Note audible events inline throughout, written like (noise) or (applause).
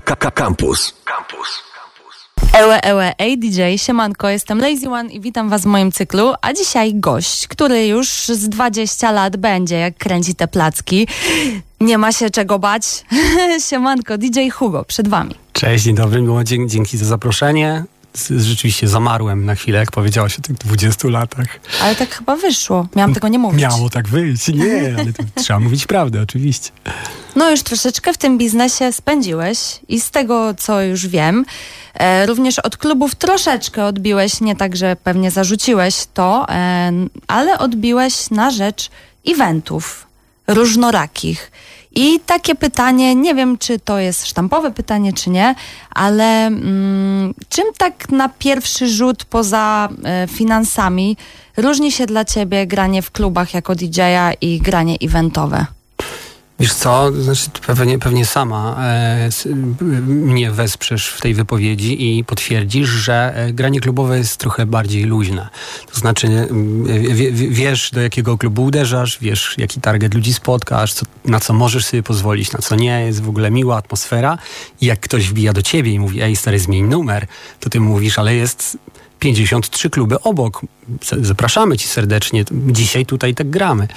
Campus. Campus. Ełe, ełe, ej DJ, siemanko, jestem Lazy One i witam was w moim cyklu, a dzisiaj gość, który już z 20 lat będzie, jak kręci te placki. Nie ma się czego bać. (laughs) siemanko, DJ Hugo, przed wami. Cześć, dzień dobry, miło, dzięki za zaproszenie rzeczywiście zamarłem na chwilę, jak powiedziałaś o tych 20 latach. Ale tak chyba wyszło. Miałam tego nie mówić. Miało tak wyjść. Nie, ale (laughs) trzeba mówić prawdę, oczywiście. No już troszeczkę w tym biznesie spędziłeś i z tego, co już wiem, e, również od klubów troszeczkę odbiłeś, nie tak, że pewnie zarzuciłeś to, e, ale odbiłeś na rzecz eventów różnorakich. I takie pytanie, nie wiem czy to jest sztampowe pytanie, czy nie, ale mm, czym tak na pierwszy rzut poza e, finansami różni się dla ciebie granie w klubach jako DJ-a i granie eventowe? Wiesz co, znaczy pewnie, pewnie sama e, mnie wesprzesz w tej wypowiedzi i potwierdzisz, że e, granie klubowe jest trochę bardziej luźne. To znaczy wiesz, do jakiego klubu uderzasz, wiesz, jaki target ludzi spotkasz, co, na co możesz sobie pozwolić, na co nie. Jest w ogóle miła atmosfera i jak ktoś wbija do ciebie i mówi, ej stary, zmień numer, to ty mówisz, ale jest 53 kluby obok. Zapraszamy ci serdecznie. Dzisiaj tutaj tak gramy.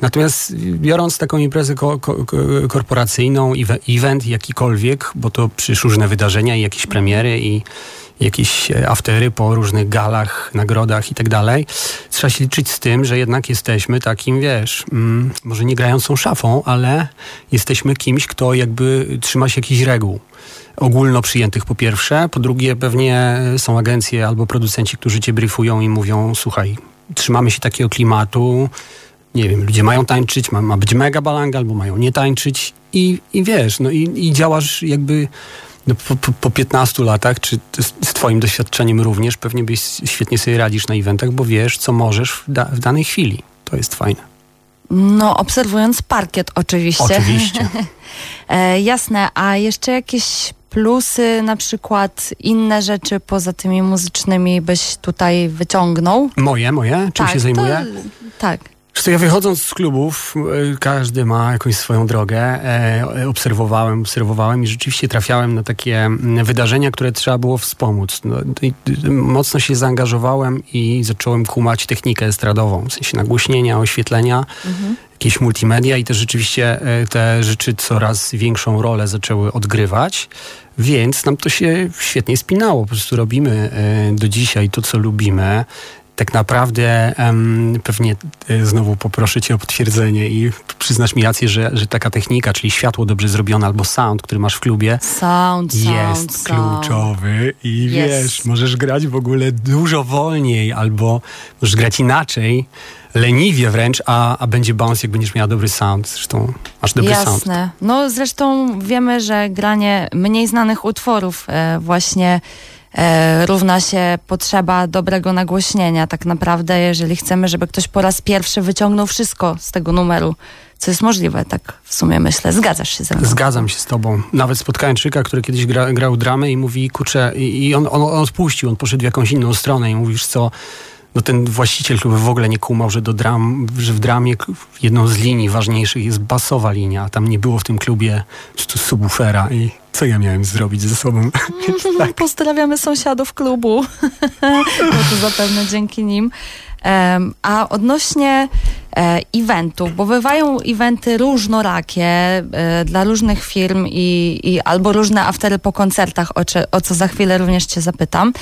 Natomiast biorąc taką imprezę ko ko korporacyjną, event jakikolwiek, bo to przecież różne wydarzenia i jakieś premiery i jakieś e, aftery po różnych galach, nagrodach i tak dalej. Trzeba się liczyć z tym, że jednak jesteśmy takim, wiesz, mm, może nie grającą szafą, ale jesteśmy kimś, kto jakby trzyma się jakichś reguł ogólno przyjętych po pierwsze, po drugie pewnie są agencje albo producenci, którzy cię briefują i mówią, słuchaj, trzymamy się takiego klimatu, nie wiem, ludzie mają tańczyć, ma, ma być mega balanga, albo mają nie tańczyć. I, i wiesz, no i, i działasz jakby no, po, po, po 15 latach, czy z twoim doświadczeniem również, pewnie byś świetnie sobie radzisz na eventach, bo wiesz, co możesz w, da, w danej chwili. To jest fajne. No, obserwując parkiet oczywiście. Oczywiście. (laughs) e, jasne, a jeszcze jakieś plusy, na przykład inne rzeczy poza tymi muzycznymi byś tutaj wyciągnął? Moje, moje? Czym tak, się zajmuję? To, tak. Ja wychodząc z klubów, e, każdy ma jakąś swoją drogę. E, obserwowałem, obserwowałem i rzeczywiście trafiałem na takie mm, wydarzenia, które trzeba było wspomóc. No, mocno się zaangażowałem i zacząłem kumać technikę estradową, w sensie nagłośnienia, oświetlenia, mhm. jakieś multimedia i też rzeczywiście e, te rzeczy coraz większą rolę zaczęły odgrywać. Więc nam to się świetnie spinało. Po prostu robimy do dzisiaj to, co lubimy tak naprawdę um, pewnie y, znowu poproszę cię o potwierdzenie i przyznasz mi rację, że, że taka technika, czyli światło dobrze zrobione albo sound, który masz w klubie, sound, jest sound, kluczowy i yes. wiesz, możesz grać w ogóle dużo wolniej albo możesz grać inaczej, leniwie wręcz, a, a będzie bounce, jak będziesz miała dobry sound. Zresztą masz dobry Jasne. sound. Jasne. No zresztą wiemy, że granie mniej znanych utworów e, właśnie e, równa się potrzeba dobrego nagłośnienia. Tak naprawdę, jeżeli chcemy, żeby ktoś po raz pierwszy wyciągnął wszystko z tego numeru, co jest możliwe, tak w sumie myślę. Zgadzasz się ze mną? Zgadzam się z tobą. Nawet spotkałem Czyka, który kiedyś gra, grał dramę i mówi, kurczę, i, i on, on, on odpuścił, on poszedł w jakąś inną stronę i mówisz, co no ten właściciel klubu w ogóle nie kumał, że, do dram, że w dramie jedną z linii ważniejszych jest basowa linia, a tam nie było w tym klubie subwoofera i co ja miałem zrobić ze sobą? (laughs) tak. Pozdrawiamy sąsiadów klubu, (laughs) no to zapewne dzięki nim. A odnośnie e, eventów, bo bywają eventy różnorakie e, dla różnych firm i, i, albo różne aftery po koncertach, o, czy, o co za chwilę również cię zapytam.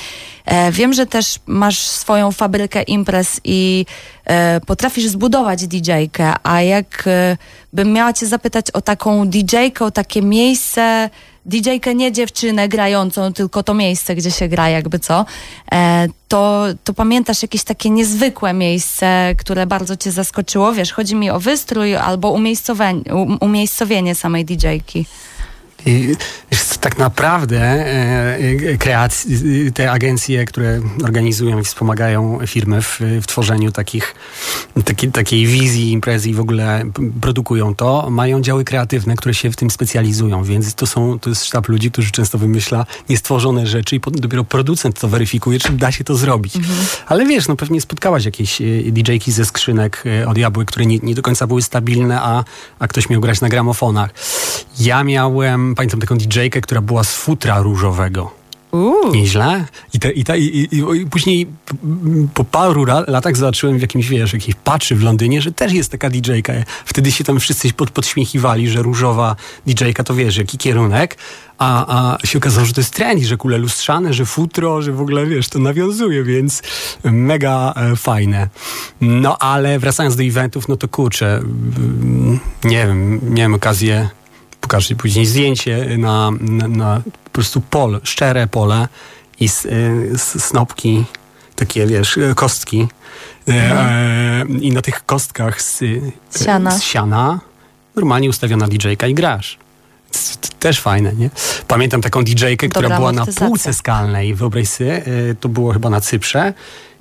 E, wiem, że też masz swoją fabrykę imprez i potrafisz zbudować DJ-kę, a jak bym miała cię zapytać o taką DJ-kę, o takie miejsce, DJ-kę nie dziewczynę grającą, tylko to miejsce, gdzie się gra, jakby co, e, to, to pamiętasz jakieś takie niezwykłe miejsce, które bardzo cię zaskoczyło? Wiesz, chodzi mi o wystrój albo umiejscowienie, umiejscowienie samej DJ-ki. I tak naprawdę e, kreacji, te agencje, które organizują i wspomagają firmy w, w tworzeniu takich, taki, takiej wizji imprezy i w ogóle produkują to, mają działy kreatywne, które się w tym specjalizują, więc to są, to jest sztab ludzi, którzy często wymyśla niestworzone rzeczy i dopiero producent to weryfikuje, czy da się to zrobić. Mhm. Ale wiesz, no pewnie spotkałaś jakieś e, DJ-ki ze skrzynek e, od jabły, które nie, nie do końca były stabilne, a, a ktoś miał grać na gramofonach. Ja miałem pamiętam taką DJ-kę, która była z futra różowego. Uuu. Nieźle. I, te, i, ta, i, i, i później po paru latach zobaczyłem w jakimś, wiesz, jakiejś patrzy w Londynie, że też jest taka DJ-ka. Wtedy się tam wszyscy pod, podśmiechiwali, że różowa DJ-ka to wiesz, jaki kierunek. A, a się okazało, że to jest trend, że kule lustrzane, że futro, że w ogóle, wiesz, to nawiązuje, więc mega e, fajne. No, ale wracając do eventów, no to kurczę, mm, nie wiem, miałem okazję pokażę później zdjęcie na, na, na po prostu pole, szczere pole i s, y, s, snopki, takie wiesz, kostki. Y, e, I na tych kostkach z, y, siana. z siana normalnie ustawiona DJ-ka i grasz. Też fajne, nie? Pamiętam taką DJ-kę, która była na półce skalnej. Wyobraź sobie, y, to było chyba na Cyprze.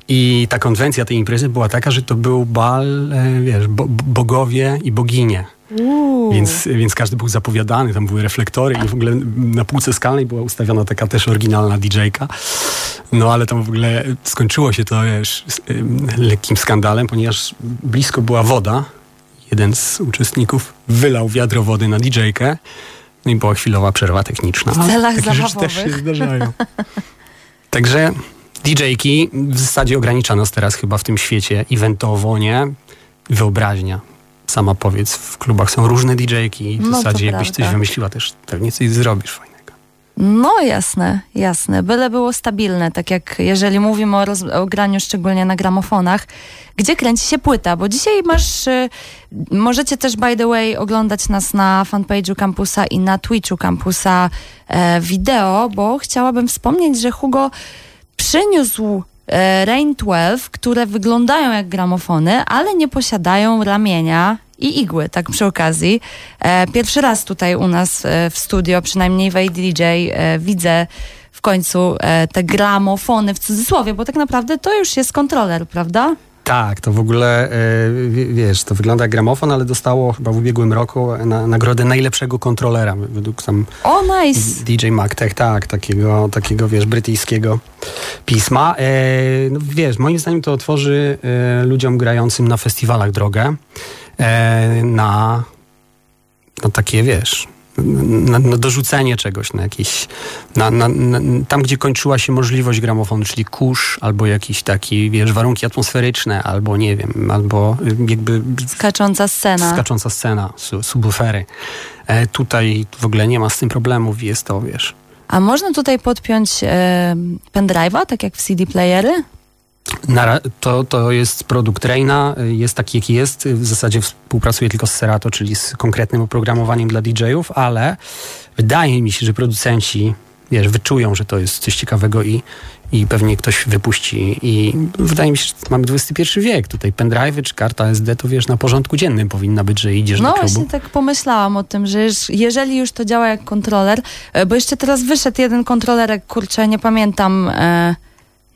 I ta konwencja tej imprezy była taka, że to był bal, e, wiesz, bo, bogowie i boginie. Uuu. Więc, więc każdy był zapowiadany, tam były reflektory i w ogóle na półce skalnej była ustawiona taka też oryginalna DJ-ka. No ale tam w ogóle skończyło się to wiesz, lekkim skandalem, ponieważ blisko była woda. Jeden z uczestników wylał wiadro wody na DJ-kę. No i była chwilowa przerwa techniczna. W celach Takie rzeczy też się zabawowych. zdarzają. (laughs) Także DJ-ki w zasadzie ogranicza nas teraz chyba w tym świecie eventowo, nie? Wyobraźnia. Sama powiedz, w klubach są różne DJ-ki i w No, zasadzie jakbyś prawda. coś wymyśliła też pewnie coś zrobisz fajnego. No jasne, jasne. Byle było stabilne, tak jak jeżeli mówimy o, roz, o graniu szczególnie na gramofonach, gdzie kręci się płyta, bo dzisiaj masz, y, możecie też by the way oglądać nas na fanpage'u kampusa i na Twitchu kampusa e, wideo, bo chciałabym wspomnieć, że Hugo przyniósł Rain 12, które wyglądają jak gramofony, ale nie posiadają ramienia i igły, tak przy okazji. E, pierwszy raz tutaj u nas e, w studio, przynajmniej w ADJ, e, widzę w końcu e, te gramofony w cudzysłowie, bo tak naprawdę to już jest kontroler, prawda? Tak, to w ogóle, e, wie- wiesz, to wygląda jak gramofon, ale dostało chyba w ubiegłym roku na, nagrodę najlepszego kontrolera według tam O, nice! DJ Magtech, tak, takiego, takiego, wiesz, brytyjskiego pisma. E, no, wiesz, moim zdaniem to otworzy e, ludziom grającym na festiwalach drogę e, na, na takie, wiesz, na, na dorzucenie czegoś, na jakieś, na, na, na, tam gdzie kończyła się możliwość gramofonu, czyli kurz, albo jakiś taki, wiesz, warunki atmosferyczne, albo nie wiem, albo jakby Skacząca scena. skacząca scena, su, subwoofery. E, tutaj w ogóle nie ma z tym problemów, jest to, wiesz, A można tutaj podpiąć e, pendrive'a, tak jak w CD playery? To, to jest produkt Reina, y, jest taki jaki jest. W zasadzie współpracuje tylko z Serato, czyli z konkretnym oprogramowaniem dla DJ-ów, ale wydaje mi się, że producenci wiesz, wyczują, że to jest coś ciekawego i, i pewnie ktoś wypuści. I wydaje mi się, że mamy XXI wiek. Tutaj pendrive czy karta SD, to wiesz, na porządku dziennym powinna być, że idziesz No do klubu. właśnie tak pomyślałam o tym, że już, jeżeli już to działa jak kontroler, e, bo jeszcze teraz wyszedł jeden kontrolerek, kurczę, nie pamiętam e,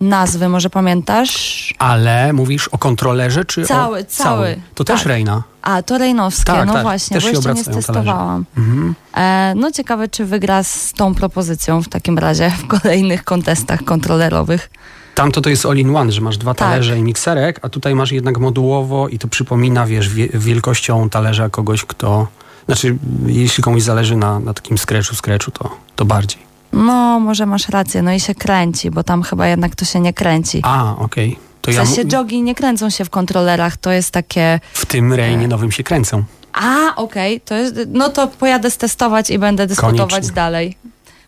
nazwy, może pamiętasz? Ale mówisz o kontrolerze, czy Cały, o cały. To też Tak. Reina. A, to Rejnowskie, Tak, no tak, właśnie, też bo jeszcze nie stestowałam. Mhm. E, no ciekawe, czy wygra z tą propozycją w takim razie w kolejnych kontestach kontrolerowych. Tamto to jest all-in-one, że masz dwa Tak. talerze i mikserek, a tutaj masz jednak modułowo i to przypomina, wiesz, wie, wielkością talerza kogoś, kto... Znaczy, jeśli komuś zależy na, na takim scratchu, scratchu, to, to bardziej. No, może masz rację, no i się kręci, bo tam chyba jednak to się nie kręci. A, okej. To W ja sensie jogi nie kręcą się w kontrolerach, to jest takie... w tym rejnie nowym się kręcą. A, okej, to jest, no to pojadę stestować i będę dyskutować Koniecznie. dalej.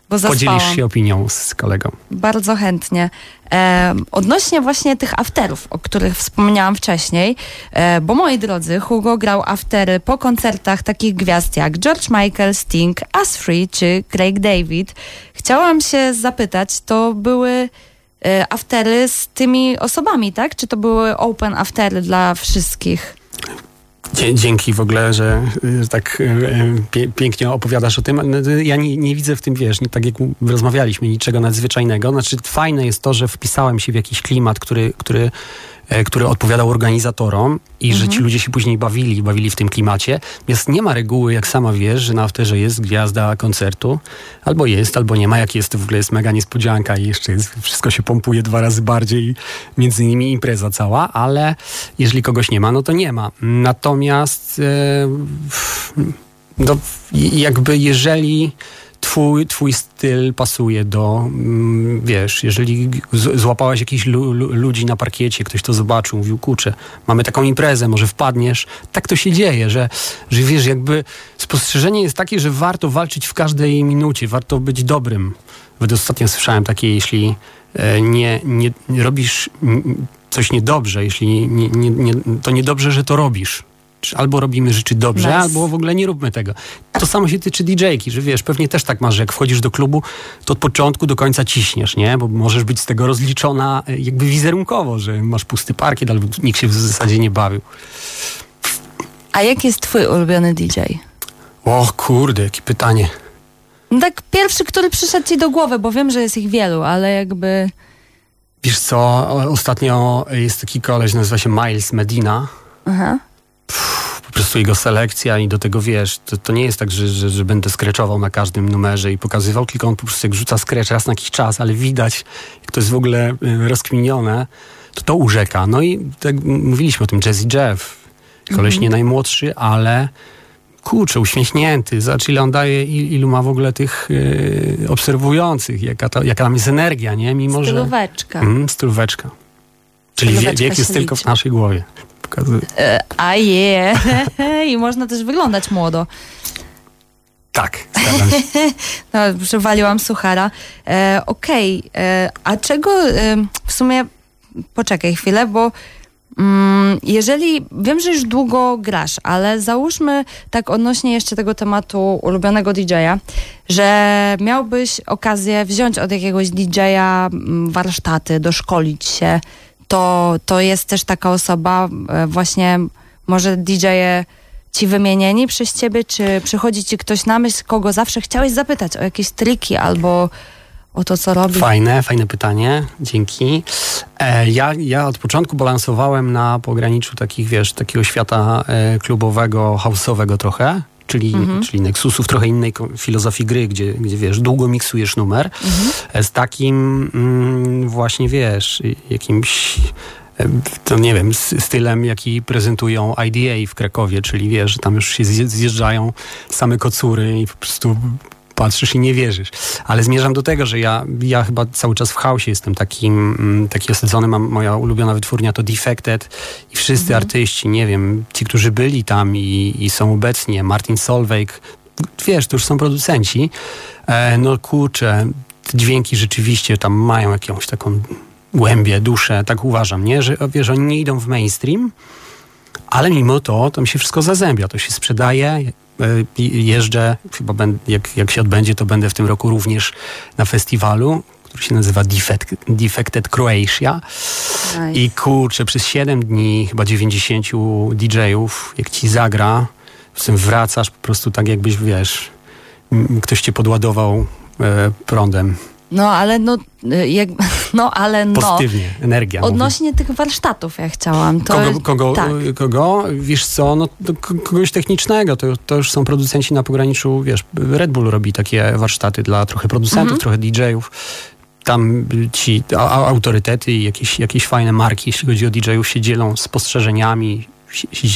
Bo zaspałam. Podzielisz się opinią z kolegą. Bardzo chętnie. E, odnośnie właśnie tych afterów, o których wspomniałam wcześniej, e, bo moi drodzy, Hugo grał aftery po koncertach takich gwiazd jak George Michael, Sting, Us Free czy Craig David. Chciałam się zapytać, to były e, aftery z tymi osobami, tak? Czy to były open aftery dla wszystkich? Dzięki w ogóle, że tak pie, pięknie opowiadasz o tym. No, Ja nie, nie widzę w tym, wiesz, nie, tak jak rozmawialiśmy, niczego nadzwyczajnego. Znaczy fajne jest to, że wpisałem się w jakiś klimat, który, który, e, który odpowiadał organizatorom i że ci ludzie się później bawili, bawili w tym klimacie. Więc nie ma reguły, jak sama wiesz, że na afterze jest gwiazda koncertu. Albo jest, albo nie ma. Jak jest, to w ogóle jest mega niespodzianka i jeszcze jest, wszystko się pompuje dwa razy bardziej. Między innymi impreza cała, ale jeżeli kogoś nie ma, no to nie ma. Natomiast e, no, jakby jeżeli twój, twój styl pasuje do, mm, wiesz, jeżeli złapałeś jakichś lu, lu, ludzi na parkiecie, ktoś to zobaczył, mówił, kurczę, mamy taką imprezę, może wpadniesz. Tak to się dzieje, że, że wiesz, jakby spostrzeżenie jest takie, że warto walczyć w każdej minucie, warto być dobrym. Nawet ostatnio słyszałem takie, jeśli e, nie, nie, nie robisz coś niedobrze, jeśli nie, nie, nie, to niedobrze, że to robisz. Albo robimy rzeczy dobrze, Nice. albo w ogóle nie róbmy tego. To samo się tyczy DJ-ki, że wiesz, pewnie też tak masz, że jak wchodzisz do klubu, to od początku do końca ciśniesz, nie? Bo możesz być z tego rozliczona e, jakby wizerunkowo, że masz pusty parkiet, albo nikt się w zasadzie nie bawił. A jaki jest twój ulubiony DJ? O kurde, jakie pytanie. No tak pierwszy, który przyszedł ci do głowy, bo wiem, że jest ich wielu, ale jakby... Wiesz co, ostatnio jest taki koleś, nazywa się Miles Medina. Aha. Po prostu jego selekcja i do tego wiesz, to, to nie jest tak, że, że, że będę skreczował na każdym numerze i pokazywał, tylko on po prostu jak rzuca skrecz raz na jakiś czas, ale widać, jak to jest w ogóle y, rozkminione, to to urzeka. No i tak mówiliśmy o tym Jazzy Jeff, koleś nie najmłodszy, ale kurczę, uśmiechnięty. Zobacz, ile on daje, il- ilu ma w ogóle tych y, obserwujących, jaka, to, jaka tam jest energia, nie? Mimo, że... Stylóweczka. Mm, stylóweczka. Czyli wie, Stylóweczka wiek jest się tylko w liczy. naszej głowie. Pokazuje. A je. (laughs) I można też wyglądać młodo. Tak, się. (laughs) No, przywaliłam suchara. E, Okej, e, a czego e, w sumie poczekaj chwilę, bo mm, jeżeli wiem, że już długo grasz, ale załóżmy tak odnośnie jeszcze tego tematu ulubionego DJ-a, że miałbyś okazję wziąć od jakiegoś DJ-a mm, warsztaty, doszkolić się, to, to jest też taka osoba, e, właśnie może DJ-e ci wymienieni przez ciebie, czy przychodzi ci ktoś na myśl, kogo zawsze chciałeś zapytać o jakieś triki albo o to, co robi? Fajne, fajne pytanie, dzięki. E, ja, ja od początku balansowałem na pograniczu takich, wiesz, takiego świata e, klubowego, house'owego trochę, czyli, czyli Nexusów, trochę innej filozofii gry, gdzie, gdzie wiesz, długo miksujesz numer, e, z takim mm, właśnie, wiesz, jakimś e, to nie wiem, stylem, jaki prezentują IDA w Krakowie, czyli wiesz, że tam już się zje- zjeżdżają same kocury i po prostu patrzysz i nie wierzysz. Ale zmierzam do tego, że ja, ja chyba cały czas w chaosie jestem takim, mm, taki osadzony. Mam, moja ulubiona wytwórnia to Defected i wszyscy artyści, nie wiem, ci, którzy byli tam i, i są obecnie, Martin Solveig, wiesz, to już są producenci. E, no kurczę, te dźwięki rzeczywiście tam mają jakąś taką głębię, duszę, tak uważam, nie? Że wiesz, oni nie idą w mainstream, ale mimo to tam się wszystko zazębia, to się sprzedaje. E, Jeżdżę, chyba będę, jak, jak się odbędzie, to będę w tym roku również na festiwalu, który się nazywa Defect, Defected Croatia. Nice. I kurczę, przez 7 dni, chyba 90 DJ-ów, jak ci zagra, z tym wracasz po prostu tak jakbyś, wiesz, ktoś cię podładował e, prądem. No ale no, y, jak, (laughs) no ale no. Pozytywnie, energia. Odnośnie tych warsztatów ja chciałam. To, Kogo, kogo, tak. y, kogo? Wiesz co, no kogoś technicznego. To, to już są producenci na pograniczu, wiesz, Red Bull robi takie warsztaty dla trochę producentów, Mhm. trochę DJ-ów. Tam ci a, autorytety i jakieś, jakieś fajne marki, jeśli chodzi o DJ-ów, się dzielą spostrzeżeniami.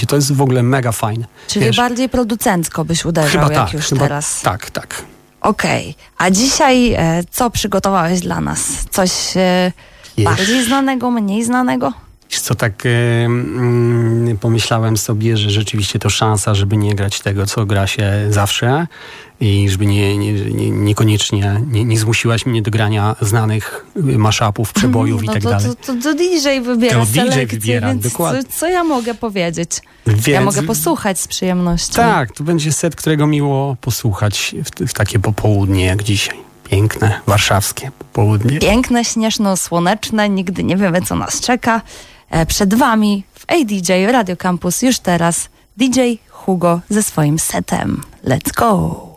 To jest w ogóle mega fajne. Czyli wiesz. bardziej producencko byś uderzał, Chyba jak tak, już chyba teraz. tak, tak. Okej, a dzisiaj e, co przygotowałeś dla nas? Coś e, bardziej znanego, mniej znanego? Co, tak y, mm, pomyślałem sobie, że rzeczywiście to szansa, żeby nie grać tego, co gra się zawsze i żeby nie, nie, nie, niekoniecznie nie, nie zmusiłaś mnie do grania znanych y, mashupów, przebojów i no tak to, dalej. To, to, to DJ wybiera To DJ selekcję, wybiera, więc dokładnie. Co, co ja mogę powiedzieć? Ja Więc- mogę posłuchać z przyjemnością. Tak, to będzie set, którego miło posłuchać w, w takie popołudnie jak dzisiaj. Piękne, warszawskie popołudnie. Piękne, śnieżno-słoneczne, nigdy nie wiemy, co nas czeka. E, Przed wami w ADJ Radio Campus już teraz DJ Hugo ze swoim setem. Let's go!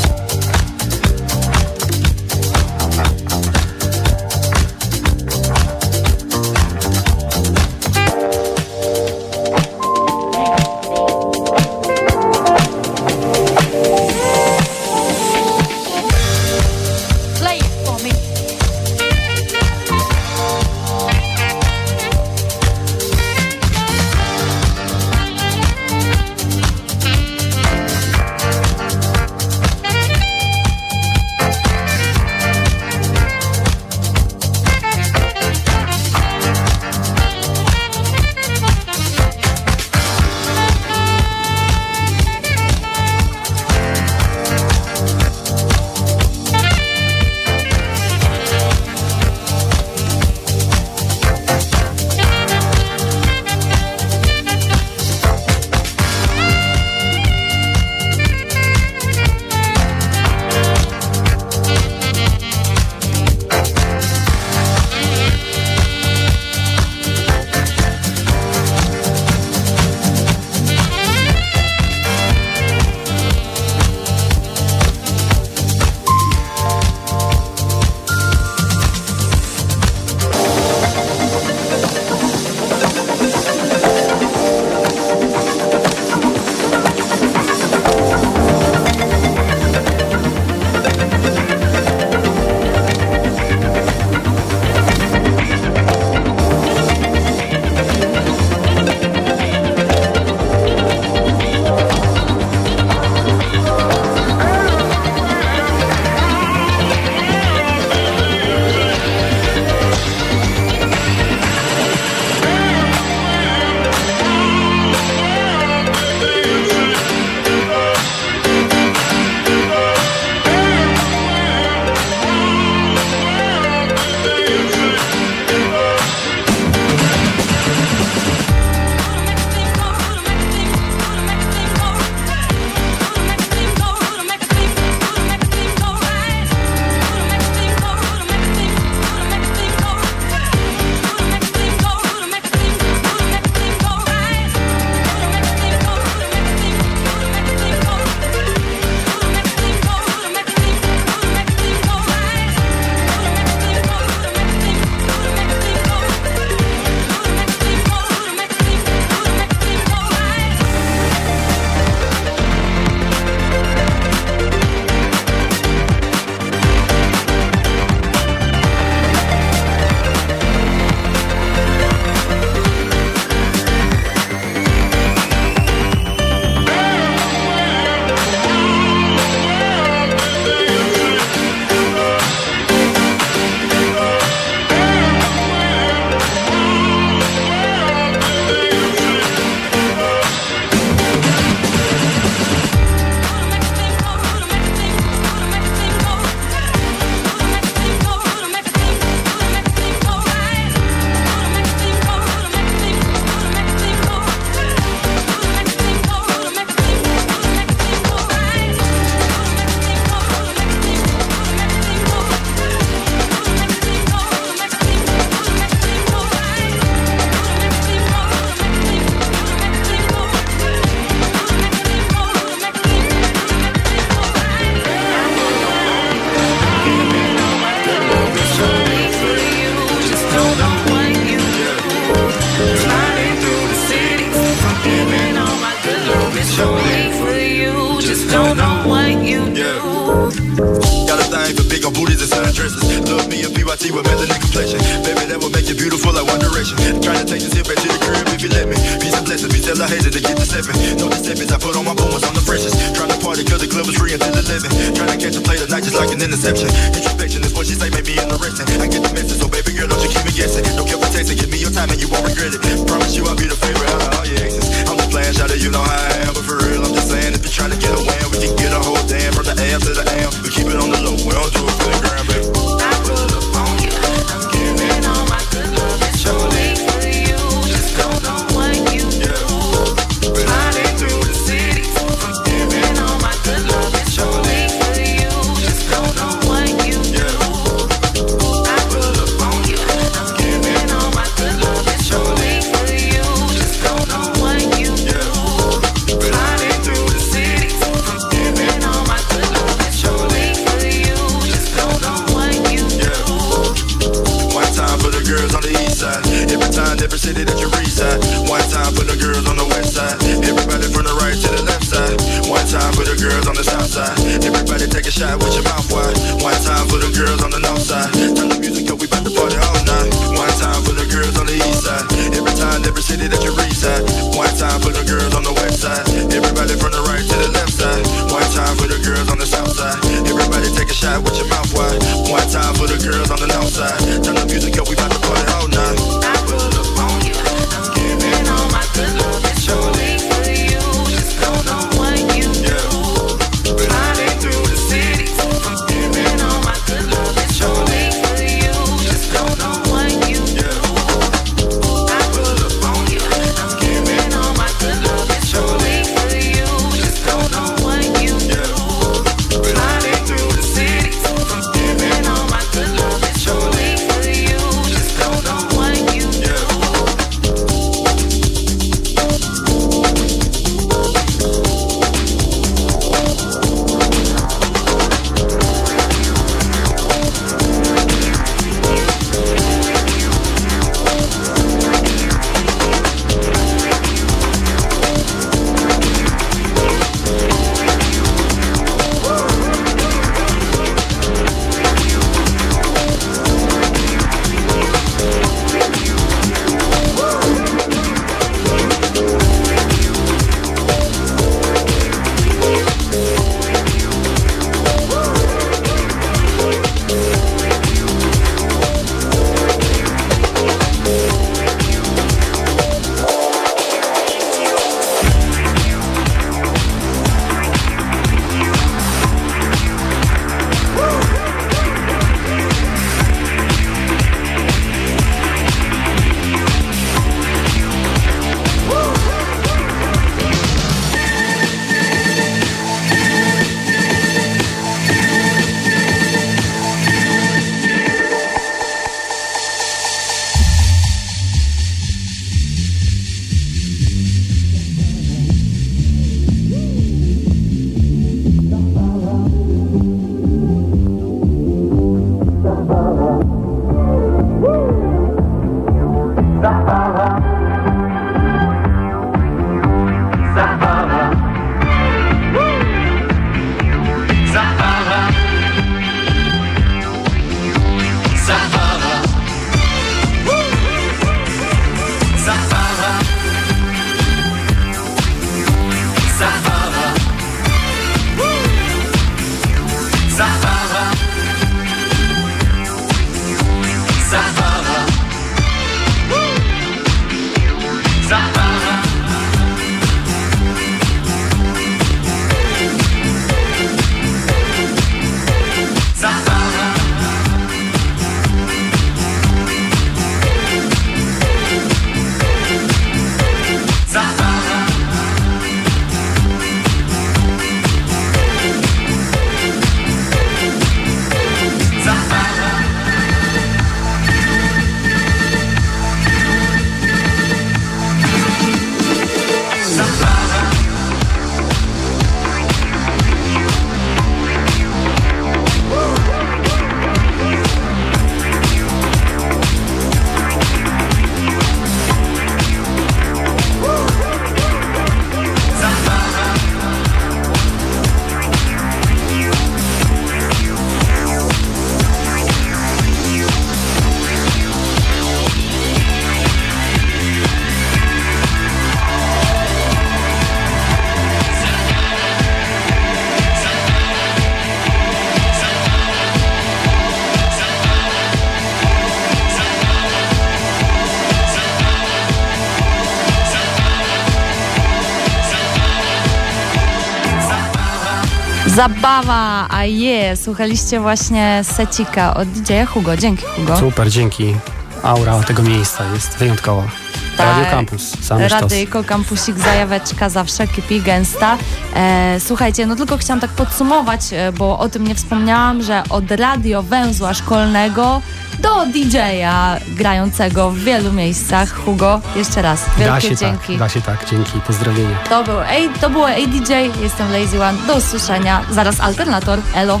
Zabawa, a je, słuchaliście właśnie secika od DJ Hugo. Dzięki Hugo. Super, dzięki. Aura tego miejsca jest wyjątkowa. Radio Campus, same sztos. Radyjko, kampusik, zajaweczka, zawsze kipi, gęsta. E, słuchajcie, no tylko chciałam tak podsumować, e, bo o tym nie wspomniałam, że od radio węzła szkolnego do DJ-a grającego w wielu miejscach. Hugo, jeszcze raz, Da wielkie się dzięki. tak, da się tak, dzięki, pozdrowienia. To, był, ej, to było ADJ, jestem Lazy One, do usłyszenia. Zaraz Alternator, elo.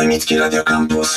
Akademicki Radio Campus.